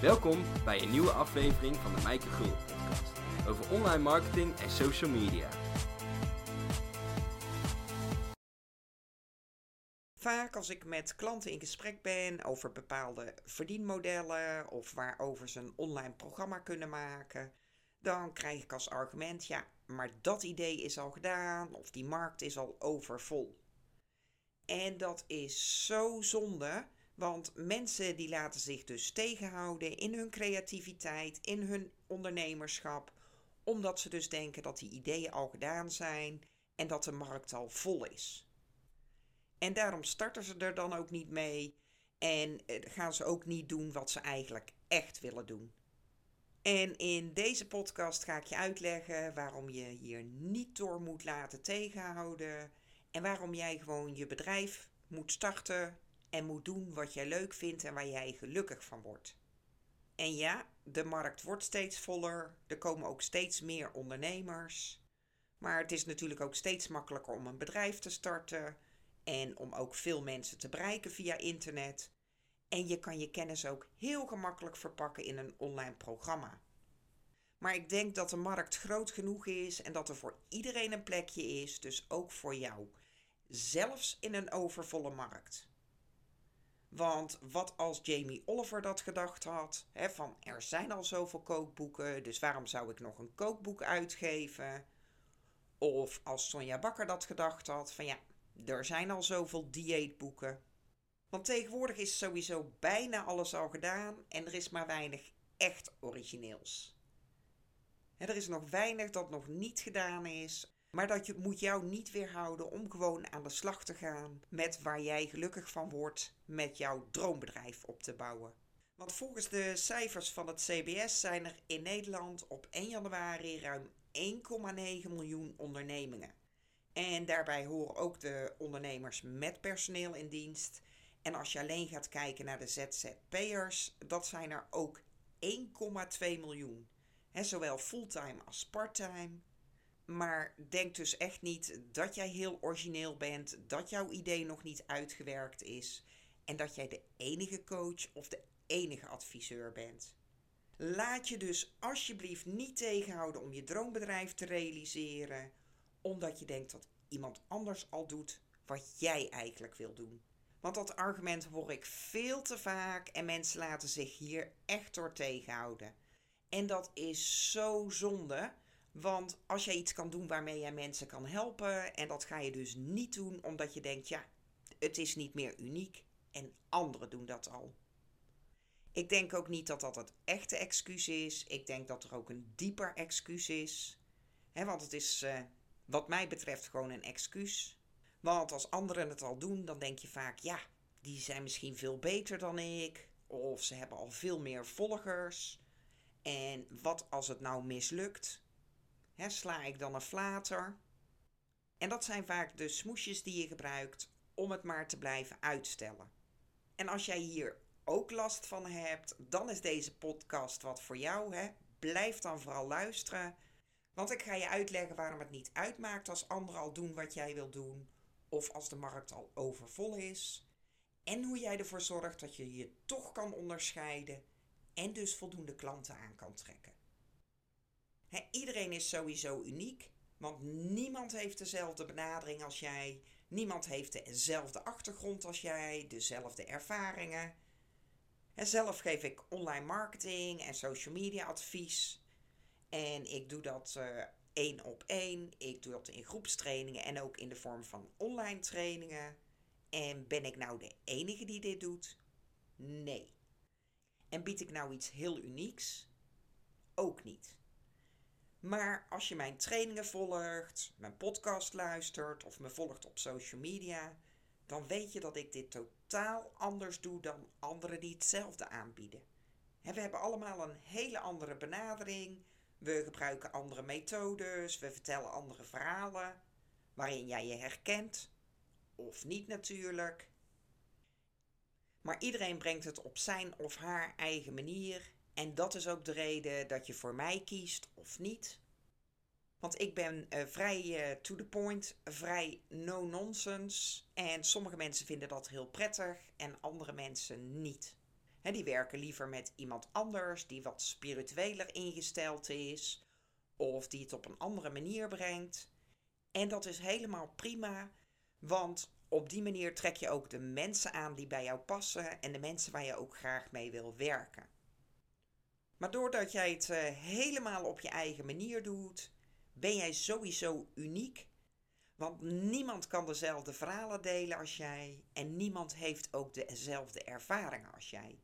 Welkom bij een nieuwe aflevering van de Mijke Gul podcast over online marketing en social media. Vaak als ik met klanten in gesprek ben over bepaalde verdienmodellen of waarover ze een online programma kunnen maken, dan krijg ik als argument: ja, maar dat idee is al gedaan of die markt is al overvol. En dat is zo zonde, want mensen die laten zich dus tegenhouden in hun creativiteit, in hun ondernemerschap, omdat ze dus denken dat die ideeën al gedaan zijn en dat de markt al vol is. En daarom starten ze er dan ook niet mee en eh, gaan ze ook niet doen wat ze eigenlijk echt willen doen. En in deze podcast ga ik je uitleggen waarom je hier niet door moet laten tegenhouden en waarom jij gewoon je bedrijf moet starten en moet doen wat jij leuk vindt en waar jij gelukkig van wordt. En ja, de markt wordt steeds voller, er komen ook steeds meer ondernemers. Maar het is natuurlijk ook steeds makkelijker om een bedrijf te starten en om ook veel mensen te bereiken via internet. En je kan je kennis ook heel gemakkelijk verpakken in een online programma. Maar ik denk dat de markt groot genoeg is en dat er voor iedereen een plekje is, dus ook voor jou. Zelfs in een overvolle markt. Want wat als Jamie Oliver dat gedacht had, hè, van er zijn al zoveel kookboeken, dus waarom zou ik nog een kookboek uitgeven? Of als Sonja Bakker dat gedacht had, van ja, er zijn al zoveel dieetboeken. Want tegenwoordig is sowieso bijna alles al gedaan en er is maar weinig echt origineels. er is nog weinig dat nog niet gedaan is, maar dat je, moet jou niet weerhouden om gewoon aan de slag te gaan met waar jij gelukkig van wordt met jouw droombedrijf op te bouwen. Want volgens de cijfers van het CBS zijn er in Nederland op 1 januari ruim 1,9 miljoen ondernemingen. En daarbij horen ook de ondernemers met personeel in dienst. En als je alleen gaat kijken naar de ZZP'ers, dat zijn er ook 1,2 miljoen. He, zowel fulltime als parttime. Maar denk dus echt niet dat jij heel origineel bent, dat jouw idee nog niet uitgewerkt is en dat jij de enige coach of de enige adviseur bent. Laat je dus alsjeblieft niet tegenhouden om je droombedrijf te realiseren omdat je denkt dat iemand anders al doet wat jij eigenlijk wil doen. Want dat argument hoor ik veel te vaak en mensen laten zich hier echt door tegenhouden. En dat is zo zonde, want als jij iets kan doen waarmee jij mensen kan helpen en dat ga je dus niet doen omdat je denkt, ja, het is niet meer uniek en anderen doen dat al. Ik denk ook niet dat dat het echte excuus is. Ik denk dat er ook een dieper excuus is. want het is uh, wat mij betreft gewoon een excuus. Want als anderen het al doen, dan denk je vaak, ja, die zijn misschien veel beter dan ik. Of ze hebben al veel meer volgers. En wat als het nou mislukt? Sla ik dan een flater? En dat zijn vaak de smoesjes die je gebruikt om het maar te blijven uitstellen. En als jij hier ook last van hebt, dan is deze podcast wat voor jou. Hè? Blijf dan vooral luisteren. Want ik ga je uitleggen waarom het niet uitmaakt als anderen al doen wat jij wil doen, of als de markt al overvol is, en hoe jij ervoor zorgt dat je je toch kan onderscheiden en dus voldoende klanten aan kan trekken. Iedereen is sowieso uniek, want niemand heeft dezelfde benadering als jij, niemand heeft dezelfde achtergrond als jij, dezelfde ervaringen. En zelf geef ik online marketing en social media advies. En ik doe dat uh, één op één. Ik doe dat in groepstrainingen en ook in de vorm van online trainingen. En ben ik nou de enige die dit doet? Nee. En bied ik nou iets heel unieks? Ook niet. Maar als je mijn trainingen volgt, mijn podcast luistert of me volgt op social media, dan weet je dat ik dit totaal anders doe dan anderen die hetzelfde aanbieden. we hebben allemaal een hele andere benadering, we gebruiken andere methodes, we vertellen andere verhalen waarin jij je herkent, of niet natuurlijk. Maar iedereen brengt het op zijn of haar eigen manier en dat is ook de reden dat je voor mij kiest of niet. Want ik ben uh, vrij uh, to the point, vrij no nonsense en sommige mensen vinden dat heel prettig en andere mensen niet. die werken liever met iemand anders die wat spiritueler ingesteld is of die het op een andere manier brengt. En dat is helemaal prima, want op die manier trek je ook de mensen aan die bij jou passen en de mensen waar je ook graag mee wil werken. Maar doordat jij het eh, helemaal op je eigen manier doet, ben jij sowieso uniek. Want niemand kan dezelfde verhalen delen als jij en niemand heeft ook dezelfde ervaringen als jij.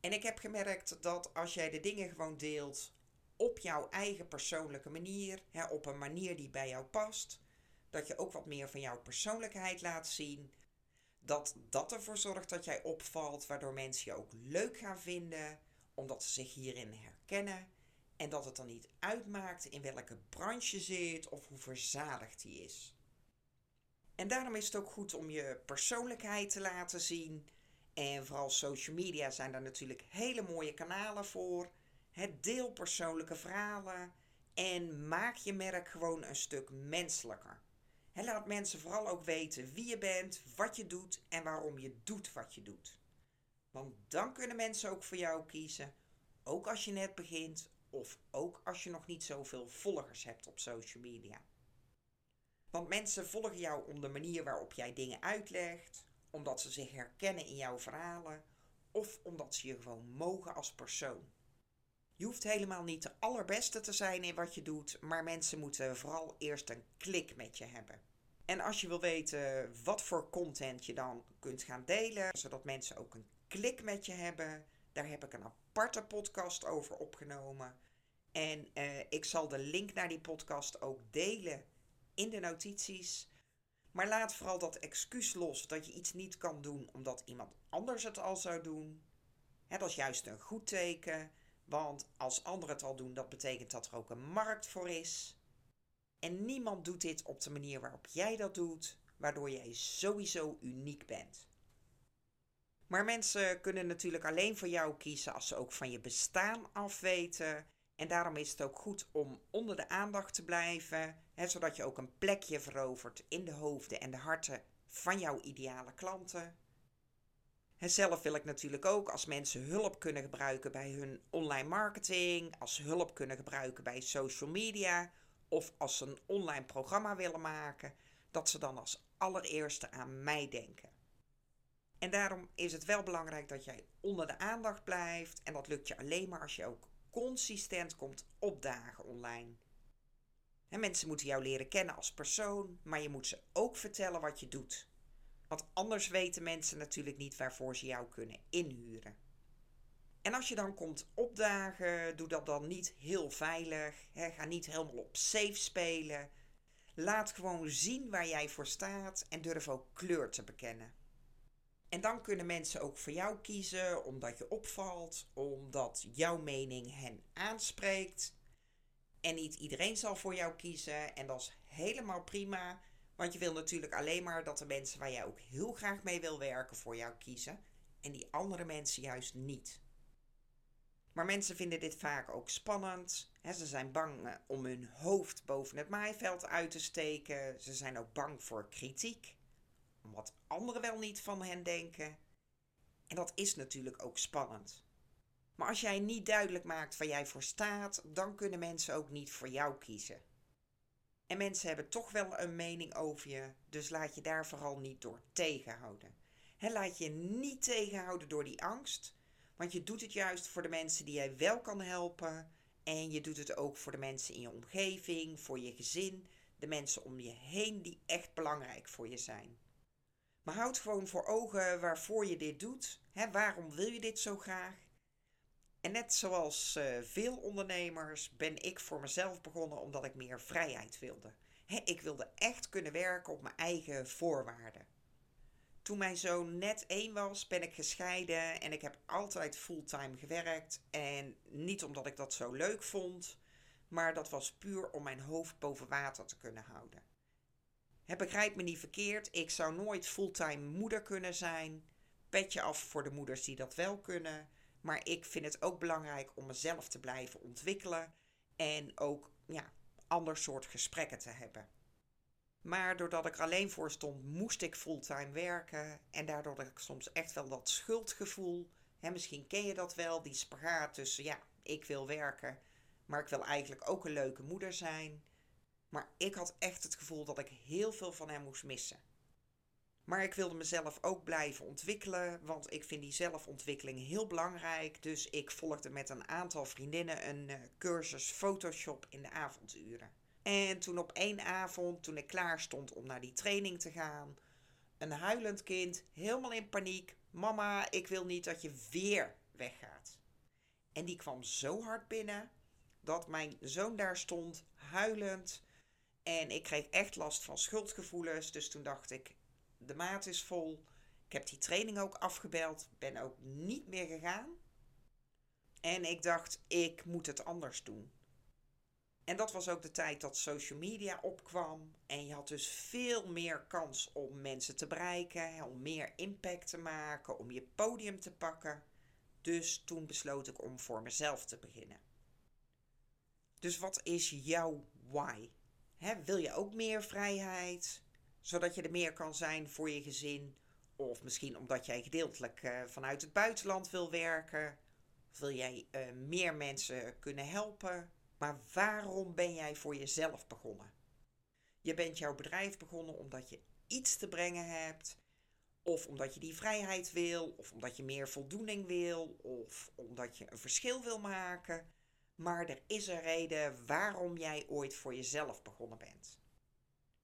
En ik heb gemerkt dat als jij de dingen gewoon deelt op jouw eigen persoonlijke manier, hè, op een manier die bij jou past, dat je ook wat meer van jouw persoonlijkheid laat zien, dat dat ervoor zorgt dat jij opvalt, waardoor mensen je ook leuk gaan vinden, omdat ze zich hierin herkennen en dat het dan niet uitmaakt in welke branche je zit of hoe verzadigd die is. En daarom is het ook goed om je persoonlijkheid te laten zien. En vooral social media zijn daar natuurlijk hele mooie kanalen voor. Het deel persoonlijke verhalen en maak je merk gewoon een stuk menselijker. En laat mensen vooral ook weten wie je bent, wat je doet en waarom je doet wat je doet. Want dan kunnen mensen ook voor jou kiezen, ook als je net begint of ook als je nog niet zoveel volgers hebt op social media. Want mensen volgen jou om de manier waarop jij dingen uitlegt, omdat ze zich herkennen in jouw verhalen of omdat ze je gewoon mogen als persoon. Je hoeft helemaal niet de allerbeste te zijn in wat je doet, maar mensen moeten vooral eerst een klik met je hebben. En als je wil weten wat voor content je dan kunt gaan delen, zodat mensen ook een klik met je hebben, daar heb ik een aparte podcast over opgenomen. En uh, ik zal de link naar die podcast ook delen in de notities. Maar laat vooral dat excuus los dat je iets niet kan doen omdat iemand anders het al zou doen. Hè, dat is juist een goed teken. Want als anderen het al doen, dat betekent dat er ook een markt voor is. En niemand doet dit op de manier waarop jij dat doet, waardoor jij sowieso uniek bent. Maar mensen kunnen natuurlijk alleen voor jou kiezen als ze ook van je bestaan afweten. En daarom is het ook goed om onder de aandacht te blijven, hè, zodat je ook een plekje verovert in de hoofden en de harten van jouw ideale klanten. En zelf wil ik natuurlijk ook als mensen hulp kunnen gebruiken bij hun online marketing, als hulp kunnen gebruiken bij social media of als ze een online programma willen maken, dat ze dan als allereerste aan mij denken. En daarom is het wel belangrijk dat jij onder de aandacht blijft. En dat lukt je alleen maar als je ook consistent komt opdagen online. En mensen moeten jou leren kennen als persoon, maar je moet ze ook vertellen wat je doet. Want anders weten mensen natuurlijk niet waarvoor ze jou kunnen inhuren. En als je dan komt opdagen, doe dat dan niet heel veilig. ga niet helemaal op safe spelen. Laat gewoon zien waar jij voor staat en durf ook kleur te bekennen. En dan kunnen mensen ook voor jou kiezen omdat je opvalt, omdat jouw mening hen aanspreekt. En niet iedereen zal voor jou kiezen en dat is helemaal prima. Want je wil natuurlijk alleen maar dat de mensen waar jij ook heel graag mee wil werken voor jou kiezen. En die andere mensen juist niet. Maar mensen vinden dit vaak ook spannend. ze zijn bang eh, om hun hoofd boven het maaiveld uit te steken. Ze zijn ook bang voor kritiek wat anderen wel niet van hen denken. En dat is natuurlijk ook spannend. Maar als jij niet duidelijk maakt waar jij voor staat, dan kunnen mensen ook niet voor jou kiezen. En mensen hebben toch wel een mening over je, dus laat je daar vooral niet door tegenhouden. He, laat je niet tegenhouden door die angst, want je doet het juist voor de mensen die jij wel kan helpen. En je doet het ook voor de mensen in je omgeving, voor je gezin, de mensen om je heen die echt belangrijk voor je zijn. Maar houd gewoon voor ogen waarvoor je dit doet. Hè, waarom wil je dit zo graag? En net zoals uh, veel ondernemers ben ik voor mezelf begonnen omdat ik meer vrijheid wilde. Hè, ik wilde echt kunnen werken op mijn eigen voorwaarden. Toen mijn zoon net één was, ben ik gescheiden en ik heb altijd fulltime gewerkt. En niet omdat ik dat zo leuk vond, maar dat was puur om mijn hoofd boven water te kunnen houden. He, begrijp me niet verkeerd, ik zou nooit fulltime moeder kunnen zijn. Petje af voor de moeders die dat wel kunnen. Maar ik vind het ook belangrijk om mezelf te blijven ontwikkelen. En ook ja, ander soort gesprekken te hebben. Maar doordat ik alleen voor stond, moest ik fulltime werken. En daardoor had ik soms echt wel dat schuldgevoel. Misschien ken je dat wel, die spagaat tussen, ja, ik wil werken, maar ik wil eigenlijk ook een leuke moeder zijn. Maar ik had echt het gevoel dat ik heel veel van hem moest missen. Maar ik wilde mezelf ook blijven ontwikkelen, want ik vind die zelfontwikkeling heel belangrijk. Dus ik volgde met een aantal vriendinnen een uh, cursus Photoshop in de avonduren. En toen op één avond, toen ik klaar stond om naar die training te gaan, een huilend kind, helemaal in paniek. Mama, ik wil niet dat je weer weggaat. En die kwam zo hard binnen dat mijn zoon daar stond, huilend. En ik kreeg echt last van schuldgevoelens. Dus toen dacht ik, de maat is vol. Ik heb die training ook afgebeld, ben ook niet meer gegaan. En ik dacht, ik moet het anders doen. En dat was ook de tijd dat social media opkwam. En je had dus veel meer kans om mensen te bereiken, om meer impact te maken, om je podium te pakken. Dus toen besloot ik om voor mezelf te beginnen. Dus wat is jouw why? Wil je ook meer vrijheid? Zodat je er meer kan zijn voor je gezin? Of misschien omdat jij gedeeltelijk uh, vanuit het buitenland wil werken? Wil jij uh, meer mensen kunnen helpen? Maar waarom ben jij voor jezelf begonnen? Je bent jouw bedrijf begonnen omdat je iets te brengen hebt, of omdat je die vrijheid wil, of omdat je meer voldoening wil, of omdat je een verschil wil maken. Maar er is een reden waarom jij ooit voor jezelf begonnen bent.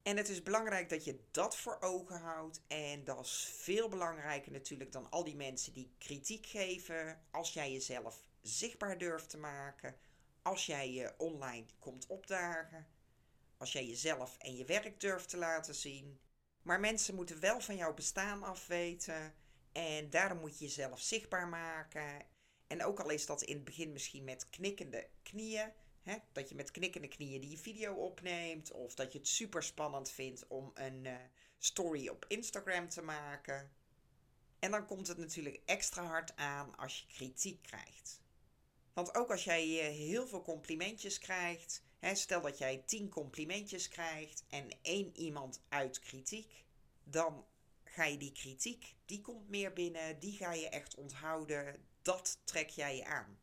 En het is belangrijk dat je dat voor ogen houdt. En dat is veel belangrijker natuurlijk dan al die mensen die kritiek geven. Als jij jezelf zichtbaar durft te maken, als jij je online komt opdagen, als jij jezelf en je werk durft te laten zien. Maar mensen moeten wel van jouw bestaan afweten en daarom moet je jezelf zichtbaar maken. En ook al is dat in het begin misschien met knikkende knieën, hè, dat je met knikkende knieën die video opneemt, of dat je het super spannend vindt om een uh, story op Instagram te maken. En dan komt het natuurlijk extra hard aan als je kritiek krijgt. Want ook als jij heel veel complimentjes krijgt, hè, stel dat jij tien complimentjes krijgt en één iemand uit kritiek, dan ga je die kritiek, die komt meer binnen, die ga je echt onthouden, dat trek jij je aan.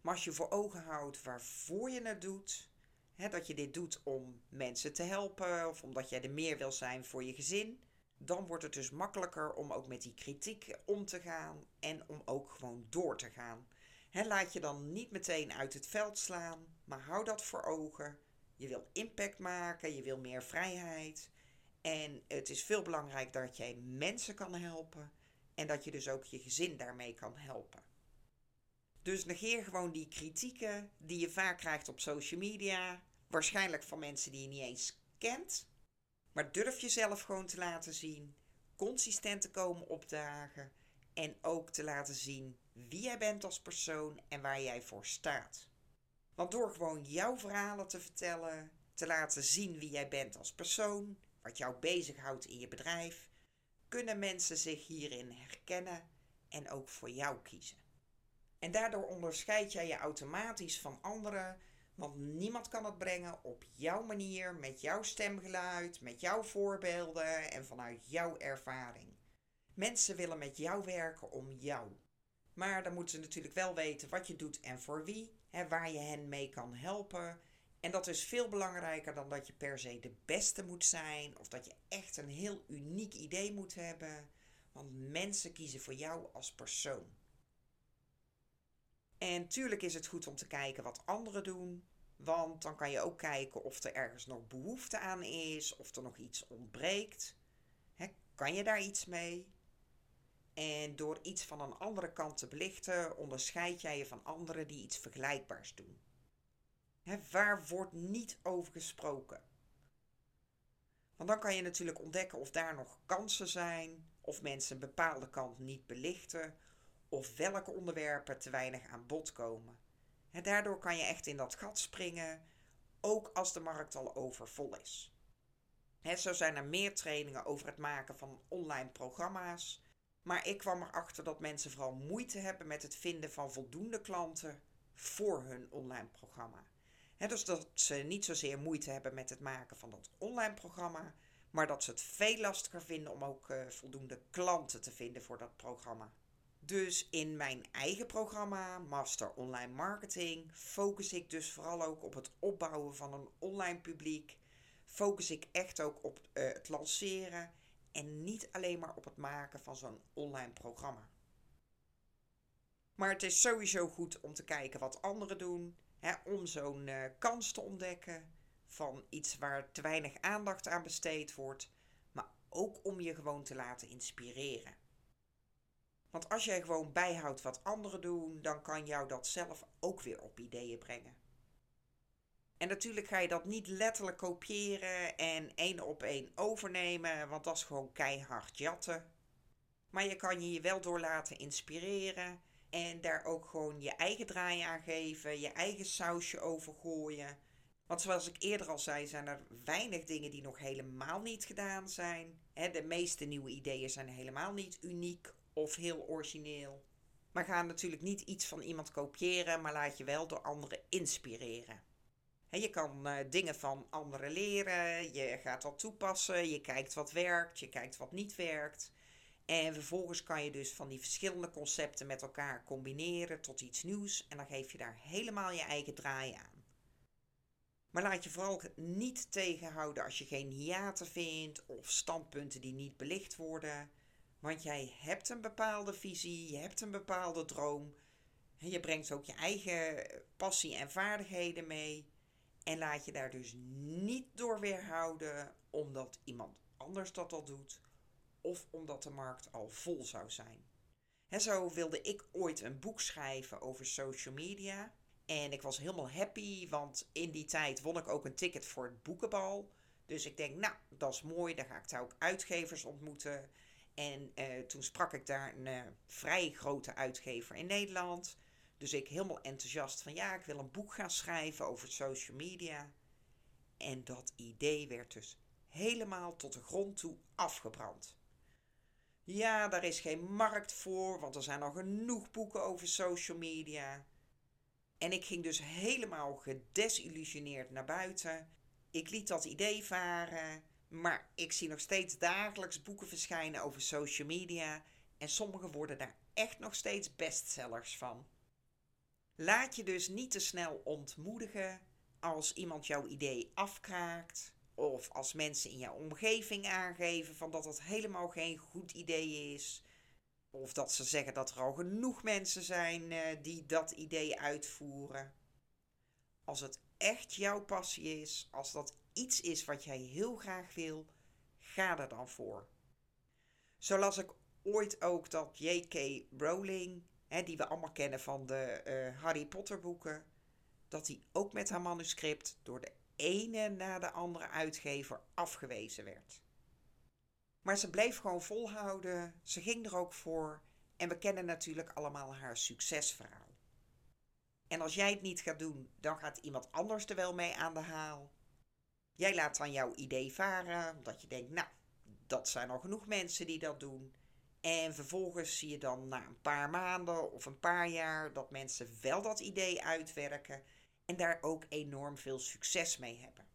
Maar als je voor ogen houdt waarvoor je het doet, hè, dat je dit doet om mensen te helpen of omdat jij er meer wil zijn voor je gezin, dan wordt het dus makkelijker om ook met die kritiek om te gaan en om ook gewoon door te gaan laat je dan niet meteen uit het veld slaan, maar hou dat voor ogen. Je wil impact maken, je wil meer vrijheid. En het is veel belangrijk dat jij mensen kan helpen en dat je dus ook je gezin daarmee kan helpen. Dus negeer gewoon die kritieken die je vaak krijgt op social media, waarschijnlijk van mensen die je niet eens kent. Maar durf jezelf gewoon te laten zien, consistent te komen opdagen en ook te laten zien wie jij bent als persoon en waar jij voor staat. Want door gewoon jouw verhalen te vertellen, te laten zien wie jij bent als persoon, wat jou bezighoudt in je bedrijf, kunnen mensen zich hierin herkennen en ook voor jou kiezen. En daardoor onderscheid jij je automatisch van anderen, want niemand kan het brengen op jouw manier, met jouw stemgeluid, met jouw voorbeelden en vanuit jouw ervaring. Mensen willen met jou werken om jou. Maar dan moeten ze natuurlijk wel weten wat je doet en voor wie, hè, waar je hen mee kan helpen. En dat is veel belangrijker dan dat je per se de beste moet zijn of dat je echt een heel uniek idee moet hebben. Want mensen kiezen voor jou als persoon. En tuurlijk is het goed om te kijken wat anderen doen. Want dan kan je ook kijken of er ergens nog behoefte aan is, of er nog iets ontbreekt. kan je daar iets mee? En door iets van een andere kant te belichten, onderscheid jij je van anderen die iets vergelijkbaars doen. Waar wordt niet over gesproken? Want dan kan je natuurlijk ontdekken of daar nog kansen zijn, of mensen een bepaalde kant niet belichten, of welke onderwerpen te weinig aan bod komen. daardoor kan je echt in dat gat springen, ook als de markt al overvol is. zo zijn er meer trainingen over het maken van online programma's maar ik kwam erachter dat mensen vooral moeite hebben met het vinden van voldoende klanten voor hun online programma. Dus dat ze niet zozeer moeite hebben met het maken van dat online programma, maar dat ze het veel lastiger vinden om ook uh, voldoende klanten te vinden voor dat programma. Dus in mijn eigen programma, Master Online Marketing, focus ik dus vooral ook op het opbouwen van een online publiek. Focus ik echt ook op uh, het lanceren en niet alleen maar op het maken van zo'n online programma. Maar het is sowieso goed om te kijken wat anderen doen, hè, om zo'n uh, kans te ontdekken van iets waar te weinig aandacht aan besteed wordt, maar ook om je gewoon te laten inspireren. Want als jij gewoon bijhoudt wat anderen doen, dan kan jou dat zelf ook weer op ideeën brengen. En natuurlijk ga je dat niet letterlijk kopiëren en één op één overnemen, want dat is gewoon keihard jatten. Maar je kan je je wel door laten inspireren en daar ook gewoon je eigen draai aan geven, je eigen sausje over gooien. Want zoals ik eerder al zei, zijn er weinig dingen die nog helemaal niet gedaan zijn. De meeste nieuwe ideeën zijn helemaal niet uniek of heel origineel. Maar ga natuurlijk niet iets van iemand kopiëren, maar laat je wel door anderen inspireren. je kan uh, dingen van anderen leren, je gaat wat toepassen, je kijkt wat werkt, je kijkt wat niet werkt. En vervolgens kan je dus van die verschillende concepten met elkaar combineren tot iets nieuws en dan geef je daar helemaal je eigen draai aan. Maar laat je vooral niet tegenhouden als je geen hiaten vindt of standpunten die niet belicht worden. Want jij hebt een bepaalde visie, je hebt een bepaalde droom. Je brengt ook je eigen passie en vaardigheden mee. En laat je daar dus niet door weerhouden omdat iemand anders dat al doet. Of omdat de markt al vol zou zijn. He, zo wilde ik ooit een boek schrijven over social media. En ik was helemaal happy, want in die tijd won ik ook een ticket voor het boekenbal. Dus ik denk, nou, dat is mooi. Dan ga ik daar ook uitgevers ontmoeten. En uh, toen sprak ik daar een uh, vrij grote uitgever in Nederland. Dus ik helemaal enthousiast van ja, ik wil een boek gaan schrijven over social media. En dat idee werd dus helemaal tot de grond toe afgebrand. Ja, daar is geen markt voor, want er zijn al genoeg boeken over social media. En ik ging dus helemaal gedesillusioneerd naar buiten. Ik liet dat idee varen. Maar ik zie nog steeds dagelijks boeken verschijnen over social media en sommige worden daar echt nog steeds bestsellers van. Laat je dus niet te snel ontmoedigen als iemand jouw idee afkraakt of als mensen in jouw omgeving aangeven van dat het helemaal geen goed idee is. Of dat ze zeggen dat er al genoeg mensen zijn eh, die dat idee uitvoeren. Als het echt jouw passie is, als dat iets is wat jij heel graag wil, ga er dan voor. Zo las ik ooit ook dat J.K. Rowling, hè, die we allemaal kennen van de uh, Harry Potter boeken, dat die ook met haar manuscript door de ene na de andere uitgever afgewezen werd. Maar ze bleef gewoon volhouden, ze ging er ook voor en we kennen natuurlijk allemaal haar succesverhaal. En als jij het niet gaat doen, dan gaat iemand anders er wel mee aan de haal. Jij laat dan jouw idee varen, omdat je denkt, nou, dat zijn al genoeg mensen die dat doen. En vervolgens zie je dan na een paar maanden of een paar jaar dat mensen wel dat idee uitwerken en daar ook enorm veel succes mee hebben.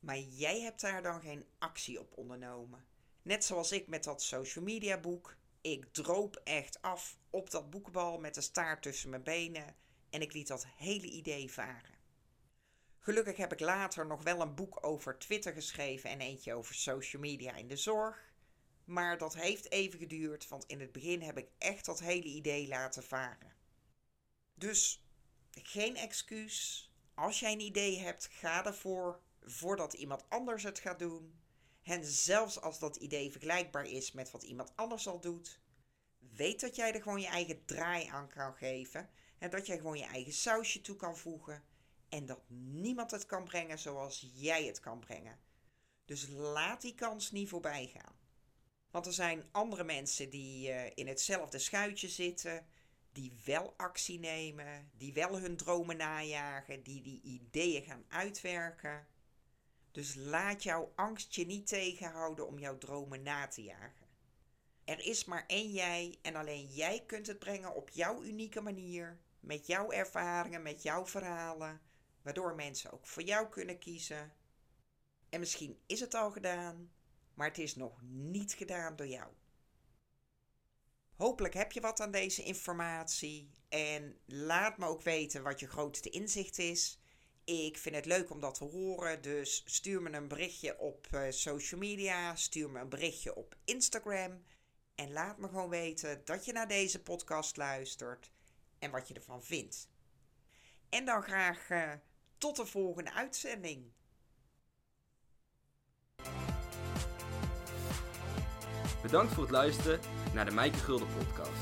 Maar jij hebt daar dan geen actie op ondernomen. Net zoals ik met dat social media boek. Ik droop echt af op dat boekbal met de staart tussen mijn benen en ik liet dat hele idee varen. Gelukkig heb ik later nog wel een boek over Twitter geschreven en eentje over social media in de zorg. Maar dat heeft even geduurd, want in het begin heb ik echt dat hele idee laten varen. Dus geen excuus. Als jij een idee hebt, ga ervoor voordat iemand anders het gaat doen. En zelfs als dat idee vergelijkbaar is met wat iemand anders al doet, weet dat jij er gewoon je eigen draai aan kan geven en dat jij gewoon je eigen sausje toe kan voegen en dat niemand het kan brengen zoals jij het kan brengen. Dus laat die kans niet voorbij gaan. Want er zijn andere mensen die uh, in hetzelfde schuitje zitten, die wel actie nemen, die wel hun dromen najagen, die die ideeën gaan uitwerken. Dus laat jouw angst je niet tegenhouden om jouw dromen na te jagen. Er is maar één jij en alleen jij kunt het brengen op jouw unieke manier, met jouw ervaringen, met jouw verhalen, waardoor mensen ook voor jou kunnen kiezen. En misschien is het al gedaan, maar het is nog niet gedaan door jou. Hopelijk heb je wat aan deze informatie en laat me ook weten wat je grootste inzicht is. Ik vind het leuk om dat te horen, dus stuur me een berichtje op uh, social media, stuur me een berichtje op Instagram en laat me gewoon weten dat je naar deze podcast luistert en wat je ervan vindt. En dan graag uh, tot de volgende uitzending. Bedankt voor het luisteren naar de Mijke Gulden podcast.